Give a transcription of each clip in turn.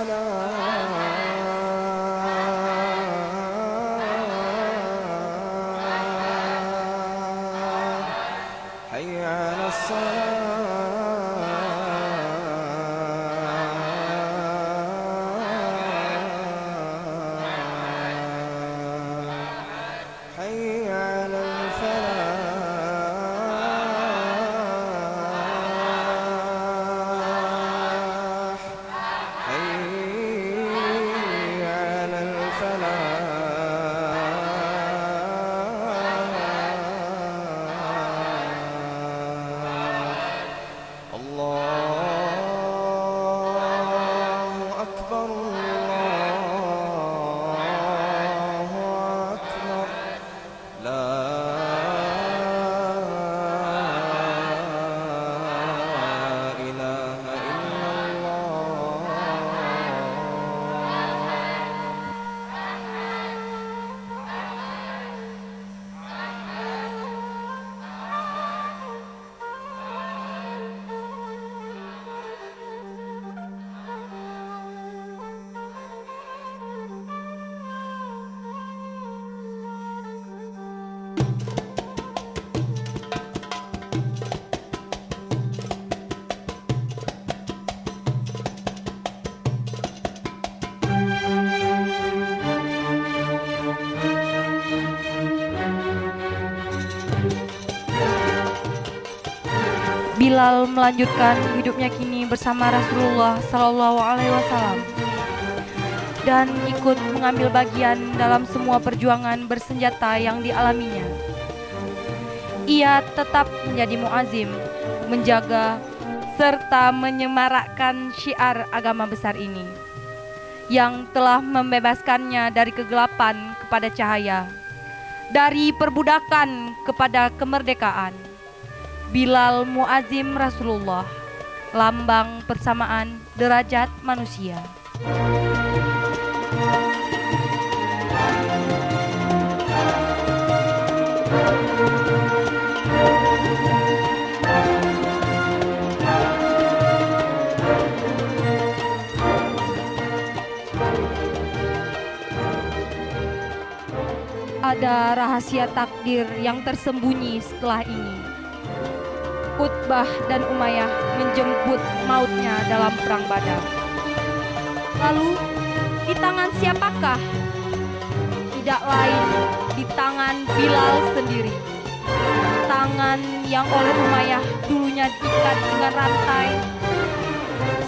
على Bilal melanjutkan hidupnya kini bersama Rasulullah Sallallahu Alaihi Wasallam dan ikut mengambil bagian dalam semua perjuangan bersenjata yang dialaminya. Ia tetap menjadi muazim, menjaga serta menyemarakkan syiar agama besar ini yang telah membebaskannya dari kegelapan kepada cahaya, dari perbudakan kepada kemerdekaan. Bilal Muazim Rasulullah, lambang persamaan derajat manusia. Ada rahasia takdir yang tersembunyi setelah ini. Utbah dan Umayyah menjemput mautnya dalam perang Badar. Lalu, di tangan siapakah? Tidak lain di tangan Bilal sendiri. Tangan yang oleh Umayyah dulunya diikat dengan rantai,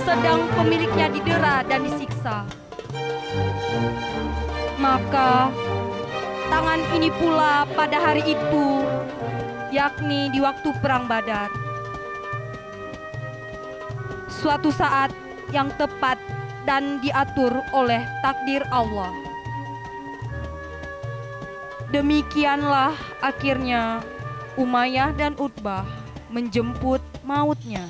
sedang pemiliknya didera dan disiksa. Maka tangan ini pula pada hari itu, yakni di waktu perang Badar. Suatu saat yang tepat dan diatur oleh takdir Allah. Demikianlah akhirnya Umayyah dan Utbah menjemput mautnya.